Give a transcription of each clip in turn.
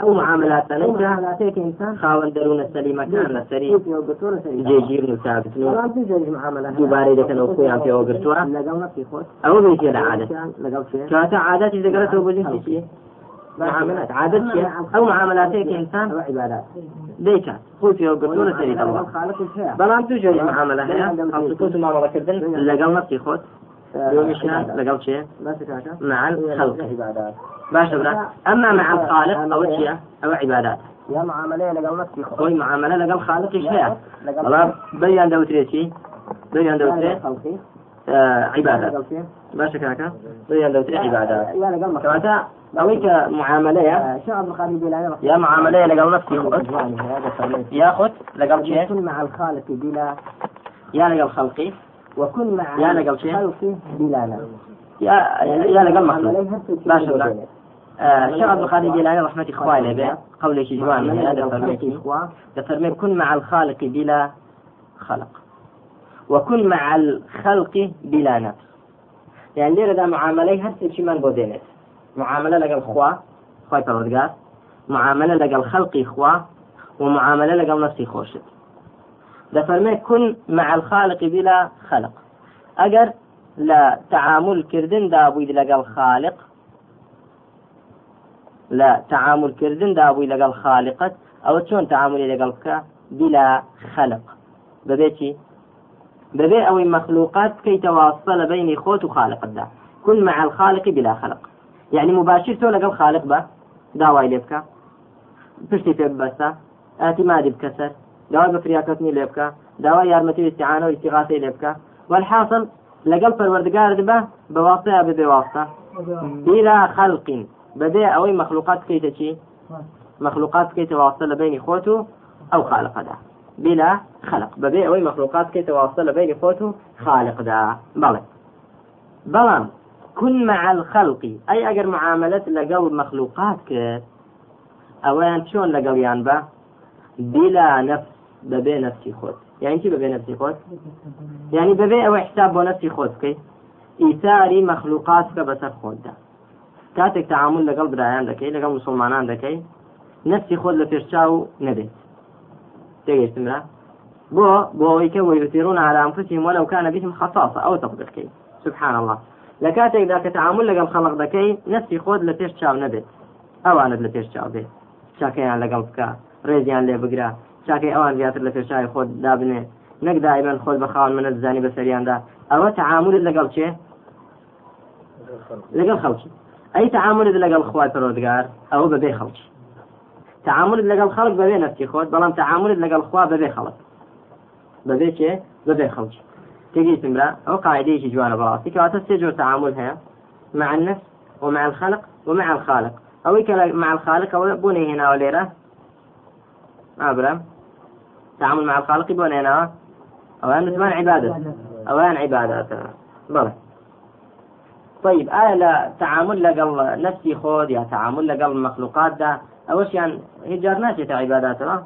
ئەو معاملاتەنەی ئەو معاملاتەیەکە ئینسان خاوەن دەروونە سەلیمەکان لەسەری خۆی گرتووە لەسەری جێگیرن و ساگتن و بەڵام دوو جۆری معاملە هەیە. دووبارەی دەکەنەوە خۆیان پێوە گرتووە لەگەڵ نەفسی خۆت ئەوە بێتێ لە عادەت لەگەڵ شێ کاتە عادەتی دەگەڕێتەوە بۆ جنسی معاملات. عادەت چیە ئەو معاملاتەیەکە ئینسان ئەوە عیبادات دەیکات خۆی پێوە گرتووە لەسەری دەڵڵا خالقش هەیە بەڵام دوو جۆری معاملە هەیە هەڵسوکوت و مامەڵەکردن يومشان لقل شيء؟ مع الخلق باش أما مع الخالق أو شيء أو عبادات. يا معاملة لقل نفسي. خوي معاملة لقل خالق إيش هي؟ الله بيان دوتري شيء بيان دوتري آه عبادات. باش كاكا بيان دوتري عبادات؟ كواتا أويك معاملة يا؟ شعب الخالق بلا يا معاملة لقل نفسي. ياخذ لقل شيء. مع الخالق بلا. يا لقل خلقي. وكن مع يا لقل شيء. بلا نفس يا يا لقل مخلوق معاملة هرسل شيء باش ولا بينك. الشيخ عبد القادر الجيلاني رحمة إخواني به قول شي جواني هذا فرميتي تفرمي كن مع الخالق بلا خلق. وكن مع الخلق بلا نفس. يعني ليرة دا معاملة هرسي شي من بودينت معاملة لقى خوا خواي پروردگار. معاملة لقى الخلق خوا ومعاملة لقى نفسي خوشت. دا فرمي كن مع الخالق بلا خلق. أجر لا تعامل كردن دا بويد لقى الخالق لا تعامل كردن دا بووی لەگەڵ خالقت ئەوە چۆن تعاملی لەگەڵ بکە؟ بلا خلق. ببێتی ببێ ئەوەی مخلوقات بکەیتە واسطە لە بینی خۆت و خالقتدا. كن مع الخالق بلا خلق. يعني مباشر تۆ لەگەڵ خالق بە؟ داوای لێ بکە. پشتی پێ ببەستە. بکەسەر داوای بە فریاکەوتنی لێ بکە داوای یارمەتی و استیعانە و استیغاثەی لێ بکە والحاصل لەگەڵ پەروەردگارت بە بەواسطەیە ببێ واسطە بلا خلق. بەبێ ئەوەی مەخلوقات بکەیتە چی مەخلوقات بکەیتە واستە لە بینی خۆت و ئەو بلا خلق. بەبێ ئەوەی مەخلوقات بکەیتە واستە لە بینی خۆت و خالقدا بەڵێ بەڵام كن مع الخلق. أي أجر معاملة لقل مخلوقات كت أوان شون لقليان با بلا نفس. ببي نفسي خود يعني كي ببي نفسي خود يعني ببي أو حساب نفسي خود كي إيثاري مخلوقات كبسر خود ده کاتێک تعامل لەگەڵ برایان دەکەی لەگەڵ مسلمانان دەکەی نفسی خۆت لە پێشچاو نەبێت. تێگەشتمرا بۆ بۆ ئەوەی کە على أنفسهم ولو كان بهم خصاصة. أو تطبيقي سبحان الله لە کاتێکدا کە تعامل لەگەڵ خەڵق دەکەی نفسی خۆت لە پێش چاو نەبێت. ئەوانت لە پێش چاو بێت. چاکەیان لەگەڵ بکە ڕێزیان لێ بگرە. چاکەی ئەوان زیاتر لە پێشای خۆت دابنێ. نەک دائما خۆت بە خاوەن منە دزانی بەسەریاندا ئەوە تعاملت لەگەڵ چێ؟ لەگەڵ خەڵکی. أي تعامل لقى الخوات الرودقار أو ببي خلق تعامل لقى الخلق ببي نفسي خوت بلام تعامل لقى الخوا ببي خلق ببي شيء ببي خلق تجي تمرة أو قاعدة يجي جوانا براسي كواتا تسجل تعامل هي مع النفس ومع الخلق ومع الخالق. أو مع الخالق أو بني هنا وليرة أبرم. تعامل مع الخالق بني هنا أو أن ثمان عبادة. أو أن عبادات بلى. طيب آه لا تعامل لقل نفسي خود يا تعامل لقل مخلوقات ده أوش يعني؟ هجار ناشي عبادات لا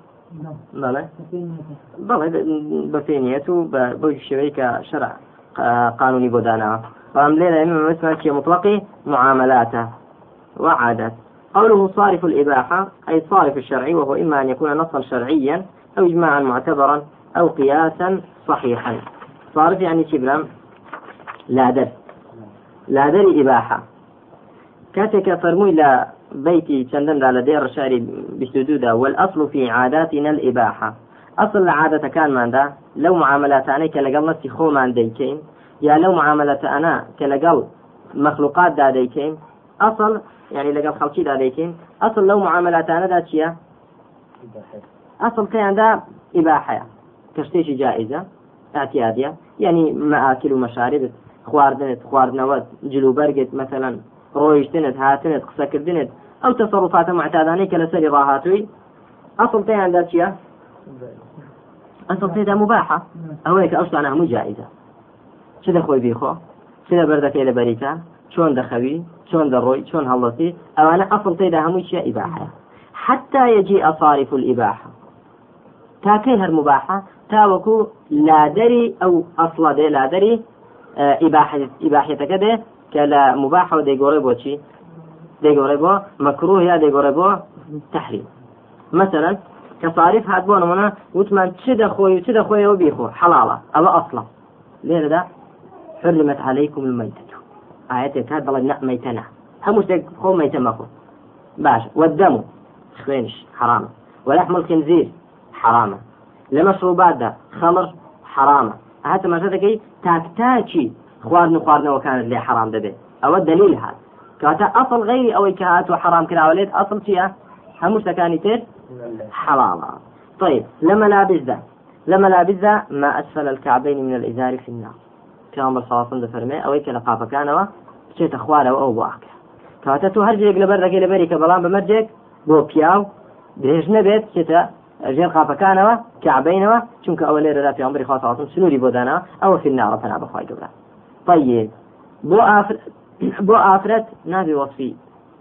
بلى. بلى. بفينيته بشويك شرع. قانوني بودانا. فهم ليلة اسمه شيء مطلقي معاملاته. وعادات قوله صارف الإباحة أي صارف الشرعي وهو إما أن يكون نصا شرعيا أو إجماعا معتبرا أو قياسا صحيحا. صارف يعني شبرا لا درس لا دري إباحة. كاتك فرموي لا بيتي چندن لا لدير شعري بسدودا والأصل في عاداتنا الإباحة. أصل عادة كان من دا لو معاملات أنا كلقل نفسي خو من ديكين. يا لو معاملات أنا كلقل مخلوقات دا ديكين. أصل يعني لقل خلقي دا ديكين أصل لو معاملات أنا دا چيا أصل كان دا إباحة. كشتيش جائزة. اعتيادية يعني مآكل ومشارب. خواردنت خواردنەوەت جلوبەرگت مثلا. ڕۆیشتنت هاتنت قسەکردنت ئەو تەسەڕفاتە معتادانەی کە لەسەری ڕاهاتووی ئەسڵ تیاندا چییە؟ ئەسڵ تێدا مباحە ئەوەیە کە ئەوشتانە هەموو جائزە چ دەخۆی بیخۆ چ لە بەردەکەی لە بەریکە چۆن دەخەوی چۆن دەڕۆی چۆن هەڵەتی ئەوانە ئەفڵ تێدا هەمووی چیە ئیباحەیە حتى يجيء صارف الإباحة. تاكي هر مباحة تاوكو لا دري أو أصلا دي لا دري إباحة إباحيتك دي كلا مباحة ودي قريبو تشي دي قريبو مكروه يا دي قريبو تحريم مثلا كصارف هاد بونا منا وتمان تشد خوي وتشد خوي وبيخو حلالة أو أصلا ليه ده حرمت عليكم الميتة آية كاد بڵێ نە مەیتەنە هەموو شتێک خۆ مەیتە مەخۆ باش والدم خوێنش حرامە ولحم الخنزير حرامة. لمشروبات ده خمر حرامة. ما دەکەی تاکتاکی خواردن خواردنەوەکانت لێ حرام دەبێت ئەوە دلیل هات کاتە ئەصل غیری ئەوەی کە هاتووە حرام کراوە لێت ئەصل چییە هەموو شتەکانی تر حلاڵە طيب ده لما لابس ده ما أسفل الكعبين من الإزار في النار. پیامبر ساسم دەفەرمێ ئەوەی کە لە قاپەکانەوە بچێتە خوارەوە ئەو واقع. کاتە تو هەرجێک لە بەرەکەی لە بەری کە بەڵام بەمەرجێک بۆ پیاو درێژ نەبێت چێتە ئەژێر قاپەکانەوە کەعبینەوە چونکە ئەوە لێرەدا پیامبری خوا ساسم سنووری بۆدانەوە ئەوە فیل ناوە پەنا بەخوای گەورە. طيب بۆ ئافر بۆ ئافرەت نابێ وەفی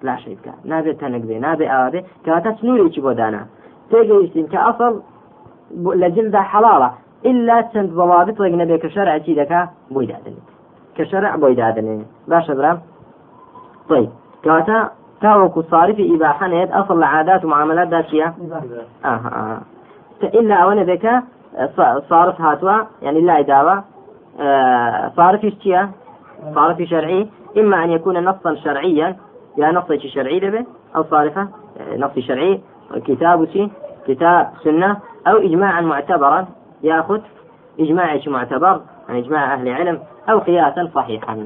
لاشی بکە نابێت تەنک بێ نابێ ئاوابێ کەواتە سنوورێکی بۆدانە تێگەیشتین کە ئەسڵ لە جلدا حەڵاڵە إلا چەند ضوابط وەک نەبێ کە شەرعی دەکا بۆی دادنێت کە شەرع بۆی دادنێ باشە برام طيب کەواتە تاوەکو صارفی ئیباحەنێت ئەصل لە عادات و آه. إلا أولا بك صارف هاتوا. يعني لا داوا صارف اشتيا صارف شرعي. إما أن يكون نصا شرعيا. يا نص شرعي به أو صارفة. نص شرعي. كتاب شي. كتاب سنة. أو إجماعا معتبرا. يأخذ إجماع معتبر عن إجماع أهل علم أو قياسا صحيحا.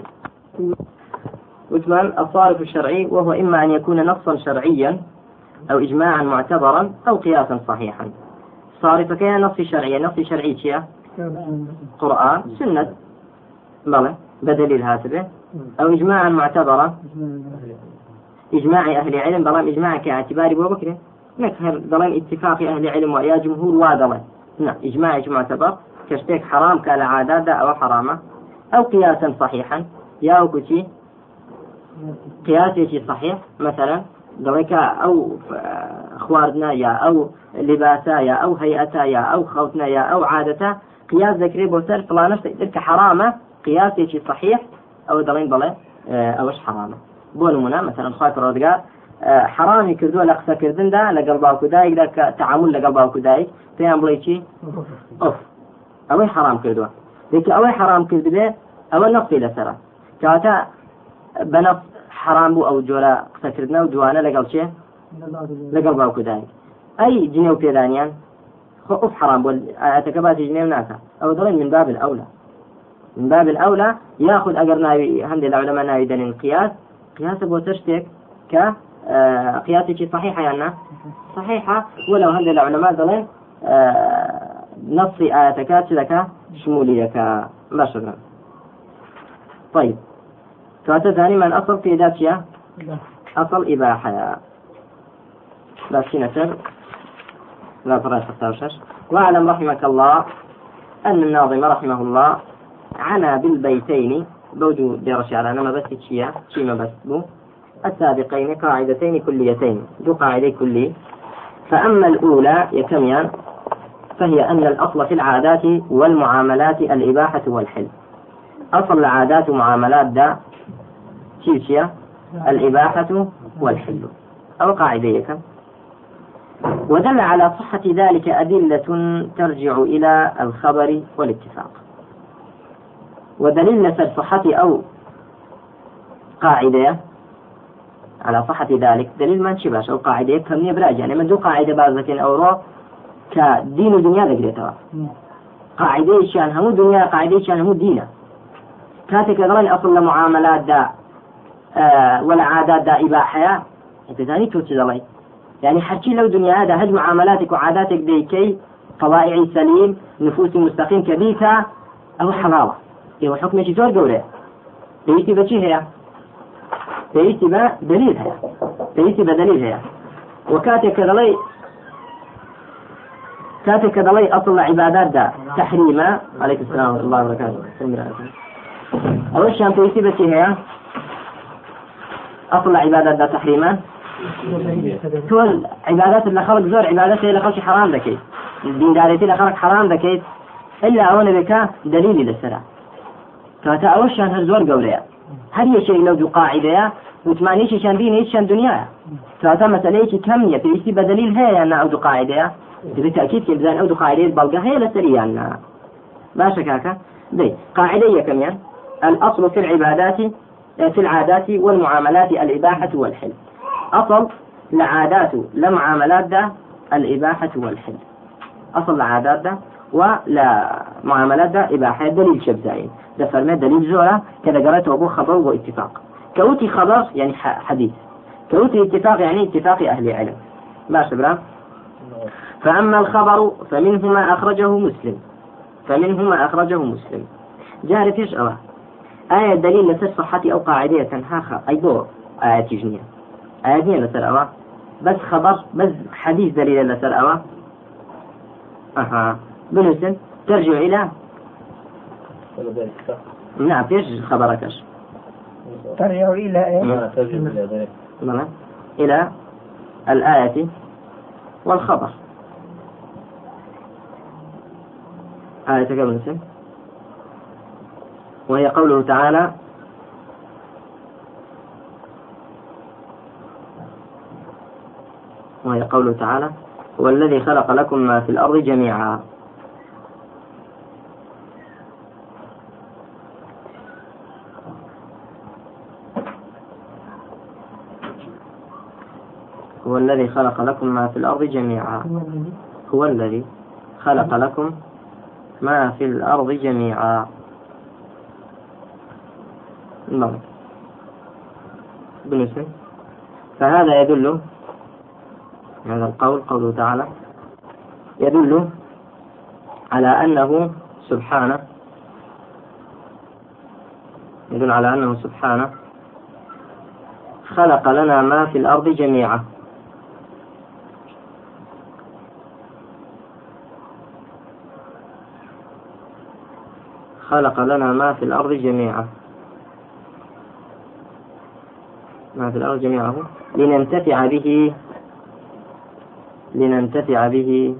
وثمان الصارف الشرعي وهو إما أن يكون نصا شرعيا أو إجماعا معتبرا أو قياسا صحيحا. صارف كان نص شرعي؟ نص شرعي شيء قرآن سنة. بلى بدليل هاتبه أو إجماعا معتبرا. إجماع أهل علم بلام إجماع كاعتبار أبو بكر. نكهر بلام إتفاق أهل علم ويا جمهور وادلة إجماع معتبر كشتيك حرام كالعادات أو حرامة. أو قياسا صحيحا. يا وكتي قياسي صحيح. مثلا دڵێکە ئەو خواردنا یا ئەو لباسا یا ئەو هەیئەتا یا ئەو خەوتنە یا ئەو عادەتە قیاس دەکرێت بۆ سەر فلانشت کە حرامە قیاسێکی صحیح ئەو دەڵێن بڵێ ئەوەش حرامە بۆ نمونە مثلا خاط ڕۆزگار حرامی کردووە لە قسەکردندا لەگەڵ باوکودایکدا کە تعامل لەگەڵ باوکودایک. پێیان بڵێ چی؟ ئۆف. ئەوەی حرام کردووە. دیکە ئەوەی حرام کردبێ ئەوە نەفسی لەسرە. کەواتە بەنەف حرام بوو ئەو جۆرە قسەکردنە و جوانە لەگەڵ چێ؟ لەگەڵ باوکودانی ئەی جنێ و پێدانیان خۆ ئوف حرام بۆ ئاەتەکە باسی جنێ و ناکە. ئەو دەڵێن من باب الأولى من باب الأولى ياخذ أجر ناوي هند العلماء ناوي دلين قياس قياس بو تشتك ك قياسك صحيحة يعني صحيحة. ولو هند العلماء دلين نص آياتك لك شموليك. باشا طيب. كواتا ثاني من أصل في ذاتها أصل إباحة. بس نسر لا فرق واعلم رحمك الله أن الناظم رحمه الله عنى بالبيتين. بەو دوو دێڕە شعرە مەبەست چییە چی مەبەست بوو. السابقين قاعدتين كليتين دوو قاعدەی کلی. فأما الأولى یەکەمیان فهي أن الأصل في العادات والمعاملات الإباحة والحل. أصل العادات ومعاملات دا چییە الإباحة والحل. أو قاعدة كم؟ ودل على صحة ذلك أدلة ترجع إلى الخبر والاتفاق. ودليل نسب صحة أو قاعدة على صحة ذلك. دليل ما نشباش أو قاعدة كم يبراج يعني من دو قاعدة بازة أو رو كدين ودنيا ذكرتها قاعدة شان همو دنيا قاعدة شان همو دينا كاتك ضلن أصل المعاملات دا آه ولا عادات دا أنت ثاني توتي ضلي يعني حكي لو دنيا هذا هج معاملاتك وعاداتك ديكي طبائعي سليم نفوسي مستقيم كبيتا أو حلالة. إيه حكم شي زور قولة بيتي بشي هي بيتي بدليل هي بيتي بدليل هي وكاتك ضلي كاتك ضلي أصل عبادات دا تحريما عليك السلام ورحمة الله وبركاته. أول شيء بيتي بشي هي أصل عبادات دا تحريما تۆ عیبادات لە خەڵک زۆر عیبادەت لە خەڵکی حرام دەکەیت دیندارێتی لە خەڵک حرام دەکەیت ئەلا ئەوە نەبێکە دلیلی لەسرە کاتە ئەوەشیان هەر زۆر گەورەیە هەر یەکێک لەو دوو قاعدەیە وتمانيشي شاندين هيش شان دنيا. مسألة كم هي في بدليل هي أن أو قاعدة. بالتأكيد كيبزان أو قاعدة؟ بلغة هي لسرية أن ما شكاك؟ دي قاعدة يعني الأصل في العبادات في العادات والمعاملات الإباحة والحل أصل لعادات لمعاملات ده الإباحة والحل أصل لعادات ده ولا معاملات ده إباحة دليل شبزاين. ده فرمي دليل زورة كذا قرأته أبو خبر واتفاق. كوتي خبر يعني حديث. كوتي اتفاق يعني اتفاق أهل العلم. ما شبرا فأما الخبر فمنه ما أخرجه مسلم. فمنه ما أخرجه مسلم. جاري فيش أوه آية دليل لسر صحة أو قاعدة تنهاخ أي دور آية تجنية. آية دي لسر أوه بس خبر بس حديث دليل لسر أوه أها. بنسن ترجع إلى؟ نعم فيش خبركش ترجع إلى إيه؟ إلى إلى الآية والخبر. آية كم وهي قوله تعالى وهي قوله تعالى هو الذي خلق لكم ما في الأرض جميعا. هو الذي خلق لكم ما في الأرض جميعا. هو الذي خلق لكم ما في الأرض جميعا. نعم. بالنسبة فهذا يدل هذا القول قوله تعالى يدل على أنه سبحانه يدل على أنه سبحانه خلق لنا ما في الأرض جميعا. خلق لنا ما في الأرض جميعا. ما في الأرض جميعه لننتفع به لننتفع به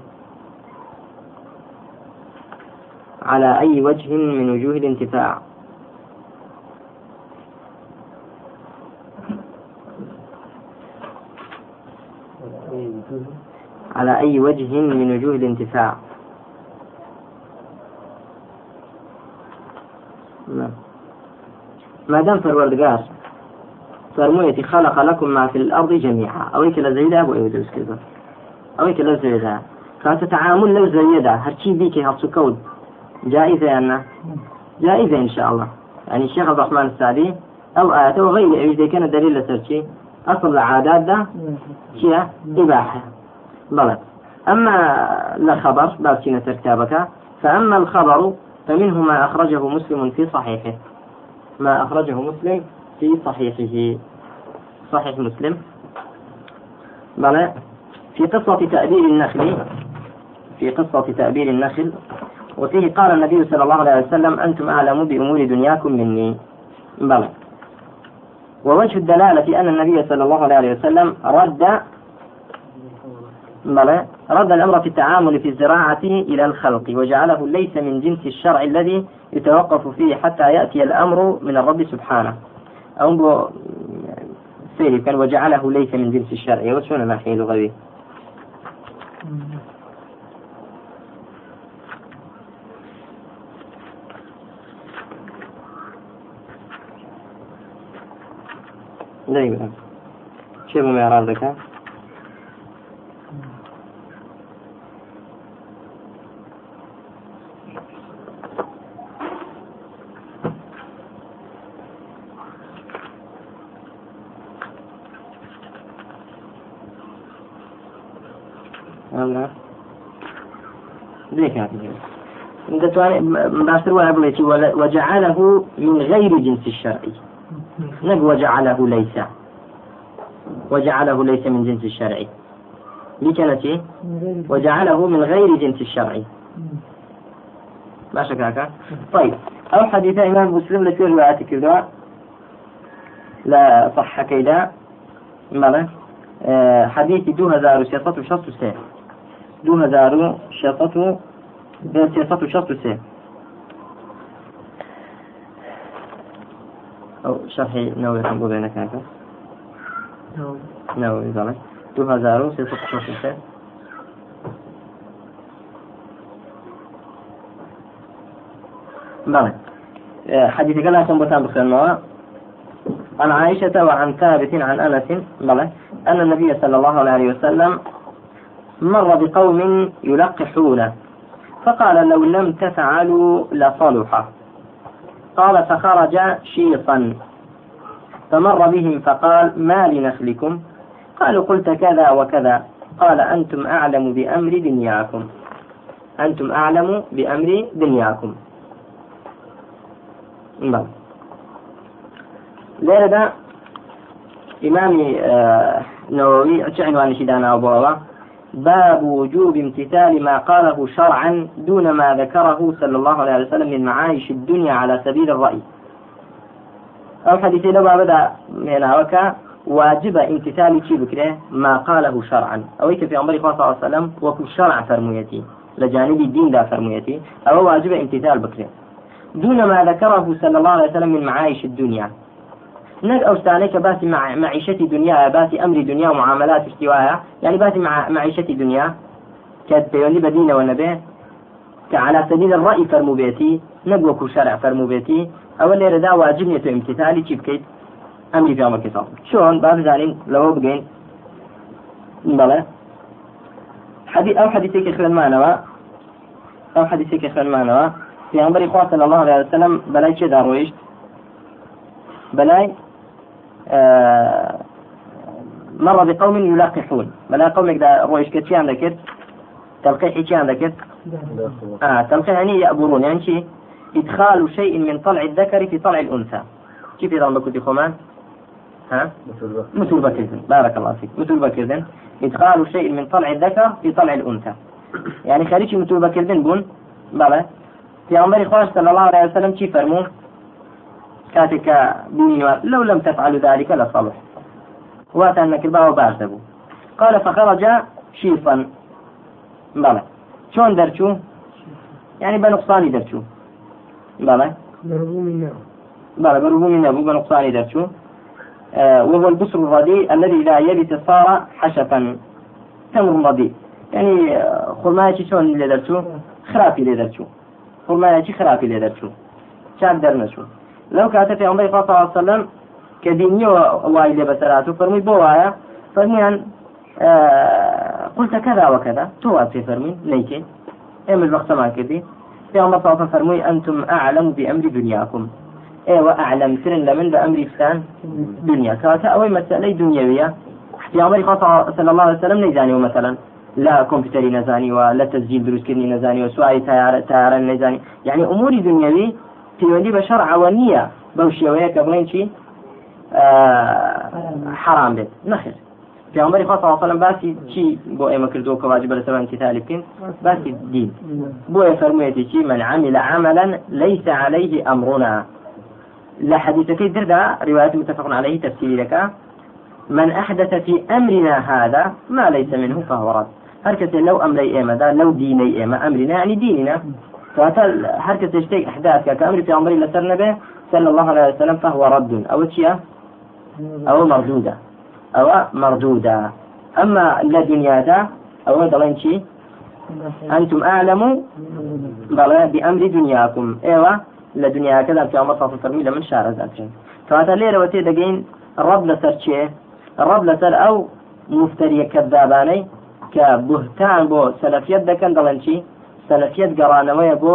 على أي وجه من وجوه الانتفاع. على أي وجه من وجوه الانتفاع. نعم. ما دام فرمويتي خلق لكم ما في الأرض جميعا. أو كلا زيدا أبو أيوة كذا. أو كلا زيدا. كانت تعامل لو زيدا. هرشي بيكي هرشو كود. جائزة أنا؟ جائزة إن شاء الله. يعني الشيخ عبد الرحمن السعدي أو آية وغير إذا كان دليل لسرشي؟ أصل العادات ده شيء إباحة. بلد أما لخبر باسين ترتابك؟ فأما الخبر فمنه ما أخرجه مسلم في صحيحه. ما أخرجه مسلم في صحيحه. صحيح مسلم. بلى في قصة تأبير النخل في قصة تأبير النخل وفيه قال النبي صلى الله عليه وسلم أنتم أعلم بأمور دنياكم مني. بلى. ووجه الدلالة أن النبي صلى الله عليه وسلم رد رد الأمر في التعامل في الزراعة إلى الخلق وجعله ليس من جنس الشرع الذي يتوقف فيه حتى يأتي الأمر من الرب سبحانه. بو سيري كان وجعله ليس من جنس الشرع. وشون ناحية لغوي دايما. شو معراض ذكاء وجعله من غير جنس الشرع نق وجعله ليس وجعله ليس من جنس الشرع دي كانت إيه؟ وجعله من غير جنس الشرع ما شكاك طيب أو حديث إمام مسلم لكي روايات كذا لا صح كذا مالا آه، حديث دو هزار وشط سير دو هزار وشيطة سێسەد و شەست و سێ ئەو شەرحی نەوەیەکەم بۆ بێنەکەکە نەوەی دەڵێ دو هزار و سێ سێ بلى. حديث قال لكم بتان بخير عن عائشة وعن ثابت عن أنس بلى. أن النبي صلى الله عليه وسلم مر بقوم يلقحون. فقال لو لم تفعلوا لصلح. قال فخرج شيطا. فمر بهم فقال ما لنخلكم؟ قالوا قلت كذا وكذا. قال أنتم أعلم بأمر دنياكم. أنتم أعلم بأمر دنياكم. بەڵ لێرەدا ئیمامی نەوەوی چه عنوانشی داناوە بۆەوە باب وجوب امتثال ما قاله شرعا دون ما ذكره صلى الله عليه وسلم من معايش الدنيا على سبيل الرأي. أو حديثي لو بدأ من وكا واجب امتثال شي بكره ما قاله شرعا. أو في عمر صلى الله عليه وسلم وكل شرع فرميتي لجانب الدين دا فرميتي أو واجب امتثال بكره. دون ما ذكره صلى الله عليه وسلم من معايش الدنيا. أو ستانيك باسي مع معيشة دنيا باسي أمر دنيا ومعاملات استواها يعني باسي مع معيشة دنيا. كاد بيولي بدينة ونبي كعلى سبيل الرأي فرمو بيتي. نبوكو شرع فرمو بيتي. أو اللي ردا واجبني امتثالي كيف كيت؟ أمري في عمر كتاب شلون باب زانين لو بقين. بلى. حديث أو حديثك خلال ما نوا أو حديثك خلال ما نوا پێغمبەری خوا صلی الله عليه وسلم بەلای چێدا ڕۆیشت بەلای مر بقوم يلاقحون. بلا قومك دا رويش كتيان ذكر تلقيح كيان ذكر آه تلقيح يعني يأبرون. يعني شيء إدخال شيء من طلع الذكر في طلع الأنثى. كيف يضم بكتي خمان ها؟ مثل بكردن بارك الله فيك. مثل بكردن إدخال شيء من طلع الذكر في طلع الأنثى. يعني خارجي مثل بكردن بون. بلى. پیامبری خوش صلى الله عليه وسلم چی كاتك بنيوان لو لم تفعلوا ذلك لصلح. وات أنك الباو بارتبو. قال فخرج شيفا بلى. شلون درشو يعني بنقصاني درشو بلى. بلى بربو من نبو بنقصاني درشو آه وهو البصر الرديء الذي لا يبت صار حشفا. تمر رديء يعني آه، خرماية شلون اللي درشو خرافي اللي درشو فڵمایەکی خراپی لێ دەرچوو چاک دەرنەچوو لەو کاتە پێغمبەری خوا صلی وسلم کە دینیەوە وای لێ بەسەرات و فەرمووی بۆ وایە فەرمیان قلت كذا وكذا. تو في فرمي نيكي ايم الوقت ما كذي. في الله صلى الله فرمي أنتم أعلم بأمر دنياكم. أيوه أعلم سرن لمن بأمر فلان دنيا. كاتا أو مسألة دنيوية. في عمر صلى الله عليه وسلم نيزاني مثلا لا كۆمپیوتەری نەزانی وە لە تەزجیل دروستکردنی نەزانی و سوای تیارە تارە نەزانی یعنی ئوموری دنیاوی پەیوەندی بە شەرعەوە نییە بەو شێوەیە کە بڵێن چی حرام بێت نەخێر پیامبری خوا صلی الله باسی چی بۆ ئێمە کردو کە واجب لەسەر امتثال بکەین باسی دین. بۆ فەرموویەتی چی من عمل عملا ليس عليه أمرنا. لا حديث في دردا رواية متفق عليه تفسير لك من أحدث في أمرنا هذا ما ليس منه فهو رد. هر کەسێ لەو ئەمرەی ئێمەدا لەو دینەی ئێمە ئەمرینا ینی دینینا. کاتە هەر احداث کە ئەمری پێغمبەری لەسەر نەبێ صلى الله عليه وسلم فهو رد أو چیە أو مردودة أو مردودة أما الدنيا دا أو دلين شي أنتم أعلموا بلا بأمر دنياكم إيوة لدنيا كذا في عمر صلى الله عليه من شارع ذاتين فهذا ليرة وتي دقين الرب لسر شيء الرب لسر أو مفتري كذاباني کە بهتان بۆ سەلفەت دەکەن سەلفەت گەڕانەوەیە بۆ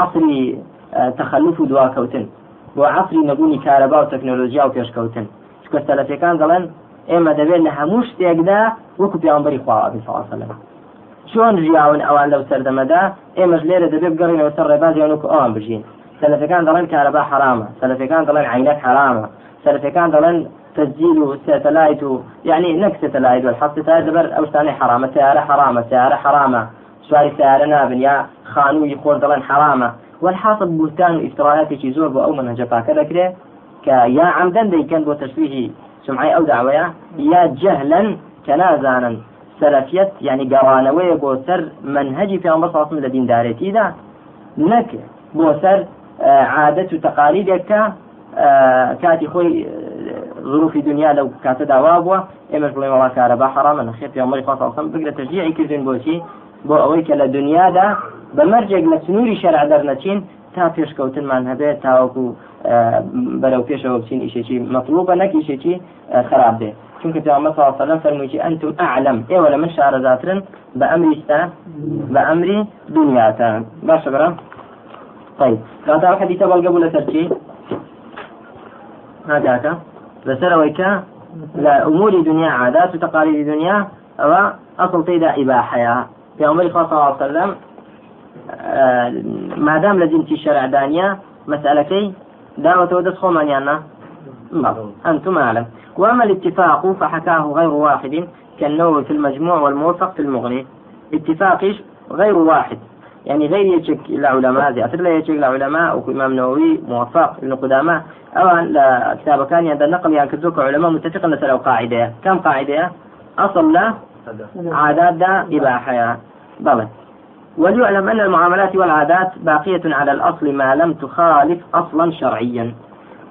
عصری تەخەلف و دواکەوتن. بۆ عصری نەبوونی کارەبا و تەکنۆلۆژیا و پێشکەوتن. چکە سەلفەکان دەڵێن ئێمە دەبێت لە هەموو شتێکدا وەکو پیانبەری خواوە سەلم چۆن ژیاون ئەوان لەو سەردەمەدا ئێمەش لێرە دەبێت بگەڕینەوە سەر ڕێبازیان وەکو ئەوان بژین. سەلفەکان دەڵێن کارەبا حرامە. سەلفەکان دەڵێن عینەت حرامە. سەلفەکان دەڵێن تسجيل ساتلايت يعني نك ساتلايت والحط ساتلايت دبر أو ثاني حرامة سيارة حرامة سيارة حرامة سواري سيارة نابن يا خانو يخور دلن حرامة والحاصل بهتان وافتراءات شي زور أو منهج كذا كده كيا عمدا كان بو تشويه سمعي أو دعوية يا جهلا كنازانا سلفيت يعني قرانوية بو سر في أمر صلى الله عليه داريتي دا نك بو سر عادة تقاليدك كاتي خوي ظروفی دنیا لەو کاتە داوا بووە. ئێمەش بڵێ وڵا کارە با حرامە نەخێ پێمەری خۆسەڵسەم بگرە تەژیعی کردن بۆچی بۆ ئەوەی کە لە دنیادا بە مەرجێک لە سنووری شەرع دەرنەچین تا پێشکەوتنمان هەبێت تاوەکو بەرەو پێشەوە بچین ئیشێکی مەطلوبە نەک ئیشێکی خراپ بێ چونکە و سلم فرمووی ئەنتم ئەعلم ئێوە لە من شارەزاترن بە ئەمریستا بە ئەمری دنیاتان باشە بەرام طيب كاتب حديث بالقبول لسرتي هذاك لسر ويكا لا أمور دنيا عادات وتقاليد دنيا أو أصل تيدا إباحة. في عمر صلى الله عليه وسلم آه ما دام لدينتي الشرع دانيا مسألة دعوة ودس خومانيانا أنتم أعلم وأما الاتفاق فحكاه غير واحد كالنووي في المجموع والموفق في المغني اتفاق غير واحد يعني غير يشك العلماء زي أثر لا يشك العلماء وإمام نووي موفق ابن قدامة أو لا كتاب كان يعني النقل يعني كذوك علماء متفق مثلا قاعدة كم قاعدة أصل لا عادات دا إباحة بلى وليعلم أن المعاملات والعادات باقية على الأصل ما لم تخالف أصلا شرعيا.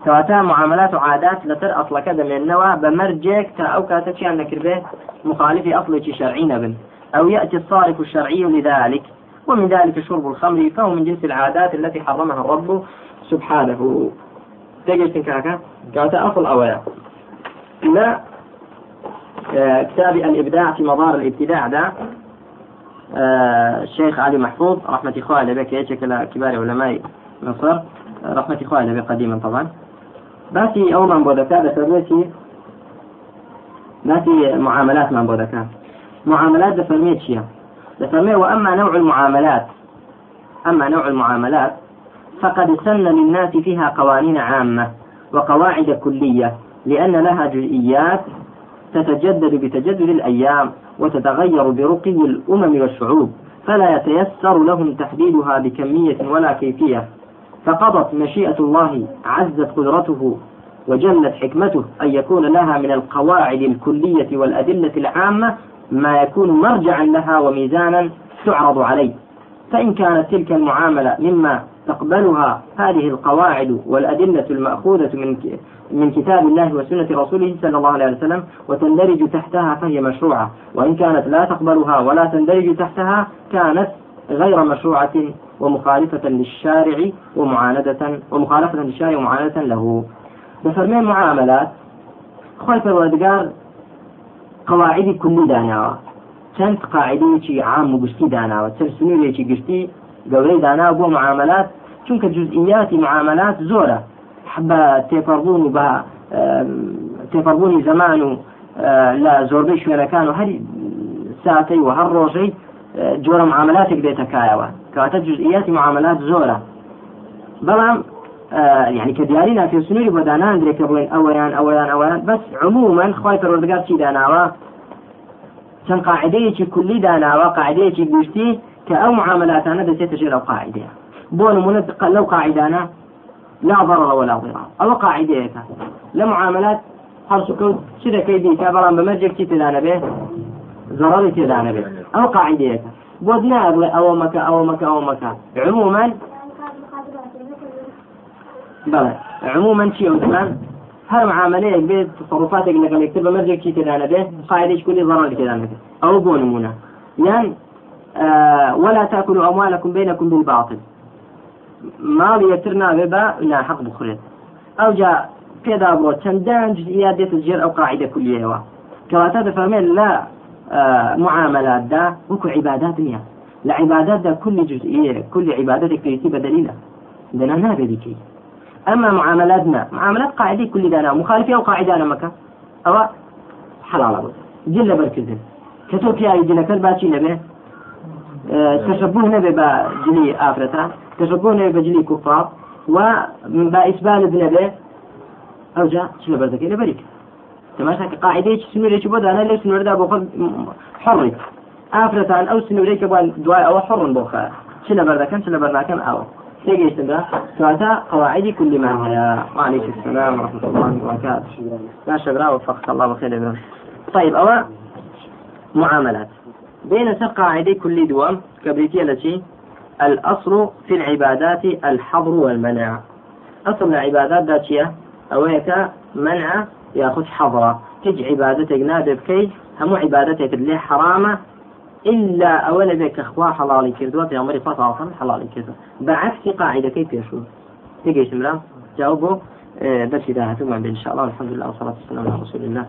كواتا معاملات وعادات لتر أصل كذا من النوى بمرجك تا كاتشي عندك به مخالف أصل شرعي نبن أو يأتي الصارف الشرعي لذلك. ومن ذلك شرب الخمر. فهو من جنس العادات التي حرمها الرب سبحانه. تجد كاكا. كاتا أصل أويا. لا كتاب الإبداع في مظاهر الابتداع ده. آه، الشيخ علي محفوظ رحمة إخوانه بك يشكل كبار علماء مصر. رحمة إخوانه قديما طبعا. باسي أو من بودكا دفرميتي باسي معاملات من بودكا معاملات دفرميتشيا لفرمي وأما نوع المعاملات أما نوع المعاملات فقد سن للناس فيها قوانين عامة وقواعد كلية لأن لها جزئيات تتجدد بتجدد الأيام وتتغير برقي الأمم والشعوب فلا يتيسر لهم تحديدها بكمية ولا كيفية. فقضت مشيئة الله عزت قدرته وجلت حكمته أن يكون لها من القواعد الكلية والأدلة العامة ما يكون مرجعا لها وميزانا تعرض عليه. فإن كانت تلك المعاملة مما تقبلها هذه القواعد والأدلة المأخوذة من من كتاب الله وسنة رسوله صلى الله عليه وسلم وتندرج تحتها فهي مشروعة. وإن كانت لا تقبلها ولا تندرج تحتها كانت غير مشروعة ومخالفة للشارع ومعاندة ومخالفة للشارع ومعاندة له. بفرمي معاملات. خوي الوردقار قواعدی کولی داناوە چەند قاعدەیەکی عام و گشتی داناوە چەند گشتی گەورەی دانا بۆ معاملات چونکە جزئیاتی معاملات زۆرە. بە تێپەڕبوون و بە تێپەڕبوونی زەمان و لە زۆربەی شوێنەکان و هەری ساتەی و هەر ڕۆژەی جۆرە معاملاتێک دێتە کایەوە. کەواتە جزئیاتی معاملات زۆرە. بەڵام يعني كدياري نافي سنوري بدانا دريك بڵێن ئەوەیان ئەوەیان ئەوەیان بەس عموما خی پەروەردگار چی داناوە؟ چەند قاعدەیەکی کولی داناوە قاعدەیەکی گشتی کە ئەو معاملاتانە دەچێتە ژێر ئەو قاعدەیە بۆ نمونە لەو قاعدانە لا ضرر ولا ضرار. ئەوە قاعدەیەەکە لە معاملات هەرسوکەوت چ دەکەی دیکە بەڵام بەمەرجێک چی تدانە بێ ضرری تێدانە بێت ئەو قاعدەیەەکە بۆ نابڵێ ئەوە مەکە ئەوە مەکە ئەوە مەکە عموما بەڵێ عموما چی ئەوتمان هەر معاملەیەک بێت تصرفاتێک لەگەڵ یەکتر بە مەرجێکی تێدانە بێ قاعدەی کولی ضرر تێدانە بێت ئەو بۆ نمونە یان آه ولا تأكلوا أموالكم بينكم بالباطل. ماڵ یەکتر ناوێ بە ناحق بخورێت ئەو جا پێدا بڕۆ چەندان جزئیات دێتە جێر ئەو قاعدە کولیەوە لا آه معاملاتدا وەکو عیبادات نییە لە عیباداتدا كل جزئية كل عبادتك تيتي بدليلة. دنا نابي بكي أما معاملاتنا معاملات قاعدة كل دانا مخالفة أو قاعدة أنا مكة. أو حلال أبو. جل بركزن كتو كيا يجينا كرباتي نبي. أه تشبه نبي بجلي آفرتا تشبه نبي بجلي كفار وبإسبان نبي أو جاء شنو بردك؟ إلى بريك. تماشا قاعدة سنو ليش بدا أنا ليش سنو دا بوخذ حري. آفرتان أو سنو ليك دواء أو حر بوخا. شنو بردك؟ شنو بردك؟ أو. تيجي بقى كواتا قواعد كل ما هي. وعليكم السلام ورحمة الله وبركاته. لا شبرا وفقك الله بخير طيب أو معاملات. بين قاعدة كل دوام كبريتية التي الأصل في العبادات الحظر والمنع. أصل العبادات ذاتية أو هيك منع يأخذ حظرة هج عبادتك نادر بكي هم عبادتك اللي حرامة إلا أولا بك أخوة حلالي كردوا في عمري فترة حلالي كردوا بعكس قاعدة كيف يشوف تيجي شمرا جاوبوا. بس إذا هتوما إن شاء الله الحمد لله والصلاة والسلام على رسول الله.